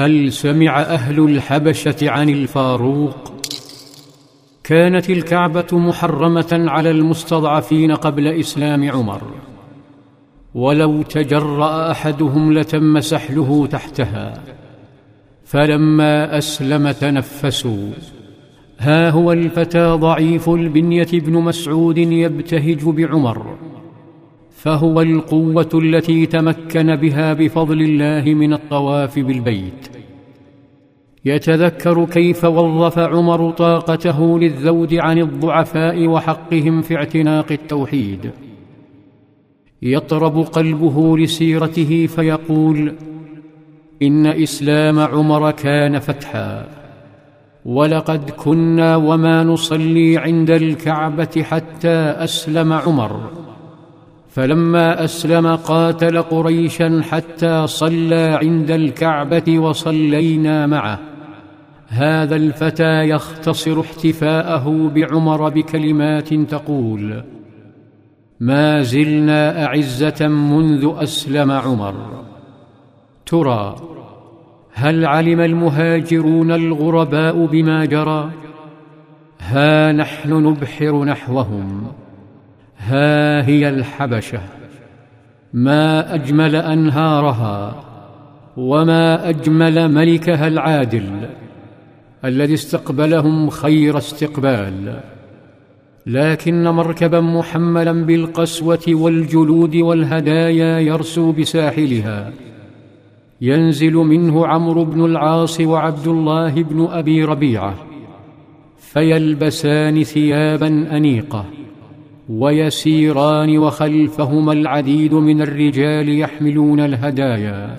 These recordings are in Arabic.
هل سمع أهل الحبشة عن الفاروق؟ كانت الكعبة محرمة على المستضعفين قبل إسلام عمر. ولو تجرأ أحدهم لتم سحله تحتها. فلما أسلم تنفسوا. ها هو الفتى ضعيف البنية ابن مسعود يبتهج بعمر. فهو القوة التي تمكن بها بفضل الله من الطواف بالبيت. يتذكر كيف وظف عمر طاقته للذود عن الضعفاء وحقهم في اعتناق التوحيد. يطرب قلبه لسيرته فيقول إن إسلام عمر كان فتحا ولقد كنا وما نصلي عند الكعبة حتى أسلم عمر. فلما أسلم قاتل قريشا حتى صلى عند الكعبة وصلينا معه. هذا الفتى يختصر احتفاءه بعمر بكلمات تقول ما زلنا أعزة منذ أسلم عمر. ترى هل علم المهاجرون الغرباء بما جرى؟ ها نحن نبحر نحوهم ها هي الحبشة ما أجمل أنهارها وما أجمل ملكها العادل. الذي استقبلهم خير استقبال. لكن مركبا محملا بالقسوة والجلود والهدايا يرسو بساحلها. ينزل منه عمرو بن العاص وعبد الله بن أبي ربيعة. فيلبسان ثيابا أنيقة. ويسيران وخلفهما العديد من الرجال يحملون الهدايا.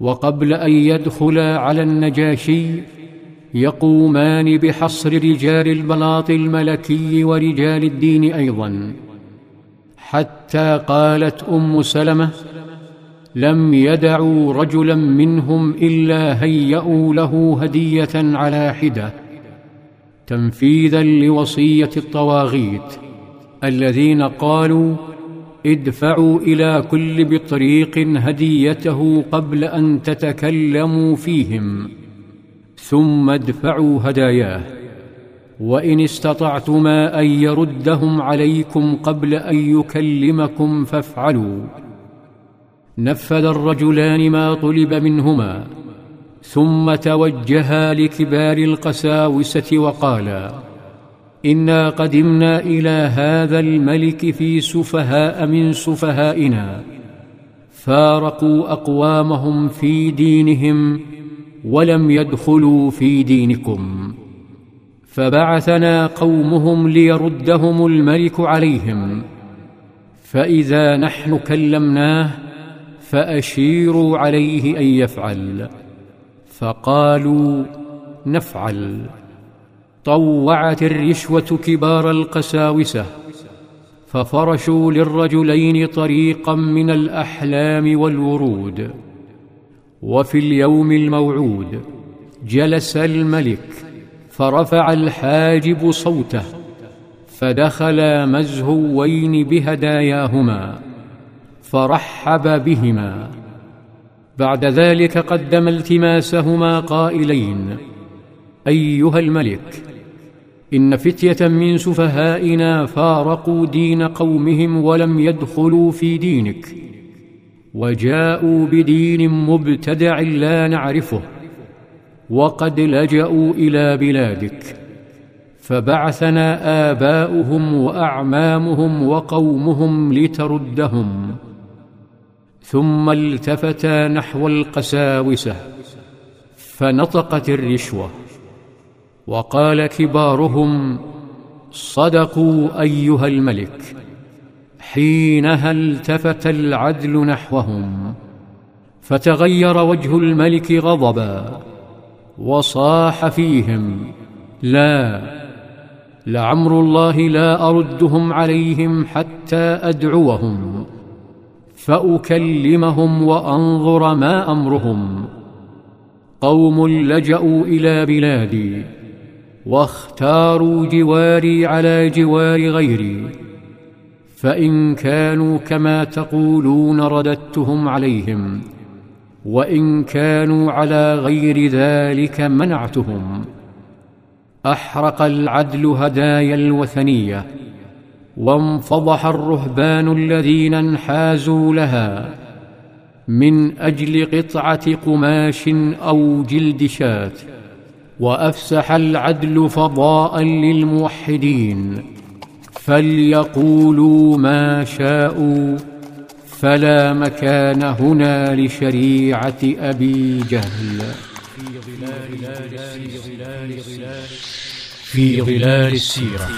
وقبل أن يدخلا على النجاشي يقومان بحصر رجال البلاط الملكي ورجال الدين أيضا. حتى قالت أم سلمة لم يدعوا رجلا منهم إلا هيأوا له هدية على حدة. تنفيذا لوصية الطواغيت. الذين قالوا ادفعوا إلى كل بطريق هديته قبل أن تتكلموا فيهم. ثم ادفعوا هداياه. وإن استطعتما أن يردهم عليكم قبل أن يكلمكم فافعلوا. نفذ الرجلان ما طلب منهما. ثم توجها لكبار القساوسة وقالا إنا قدمنا إلى هذا الملك في سفهاء من سفهائنا. فارقوا أقوامهم في دينهم ولم يدخلوا في دينكم. فبعثنا قومهم ليردهم الملك عليهم. فإذا نحن كلمناه فأشيروا عليه أن يفعل. فقالوا نفعل. طوعت الرشوة كبار القساوسة. ففرشوا للرجلين طريقا من الأحلام والورود. وفي اليوم الموعود جلس الملك فرفع الحاجب صوته فدخلا مزهوين بهداياهما فرحب بهما. بعد ذلك قدم التماسهما قائلين أيها الملك إن فتية من سفهائنا فارقوا دين قومهم ولم يدخلوا في دينك. وجاءوا بدين مبتدع لا نعرفه وقد لجأوا إلى بلادك فبعثنا آباؤهم وأعمامهم وقومهم لتردهم ثم التفتا نحو القساوسة فنطقت الرشوة وقال كبارهم صدقوا أيها الملك. حينها التفت العدل نحوهم فتغير وجه الملك غضبا وصاح فيهم لا لعمر الله لا أردهم عليهم حتى أدعوهم فأكلمهم وأنظر ما أمرهم. قوم لجأوا إلى بلادي واختاروا جواري على جوار غيري. فإن كانوا كما تقولون رددتهم عليهم وإن كانوا على غير ذلك منعتهم. أحرق العدل هدايا الوثنية وانفضح الرهبان الذين انحازوا لها من أجل قطعة قماش أو جلد شاة وأفسح العدل فضاء للموحدين. فليقولوا ما شاءوا فلا مكان هنا لشريعة أبي جهل. في ظلال السيرة.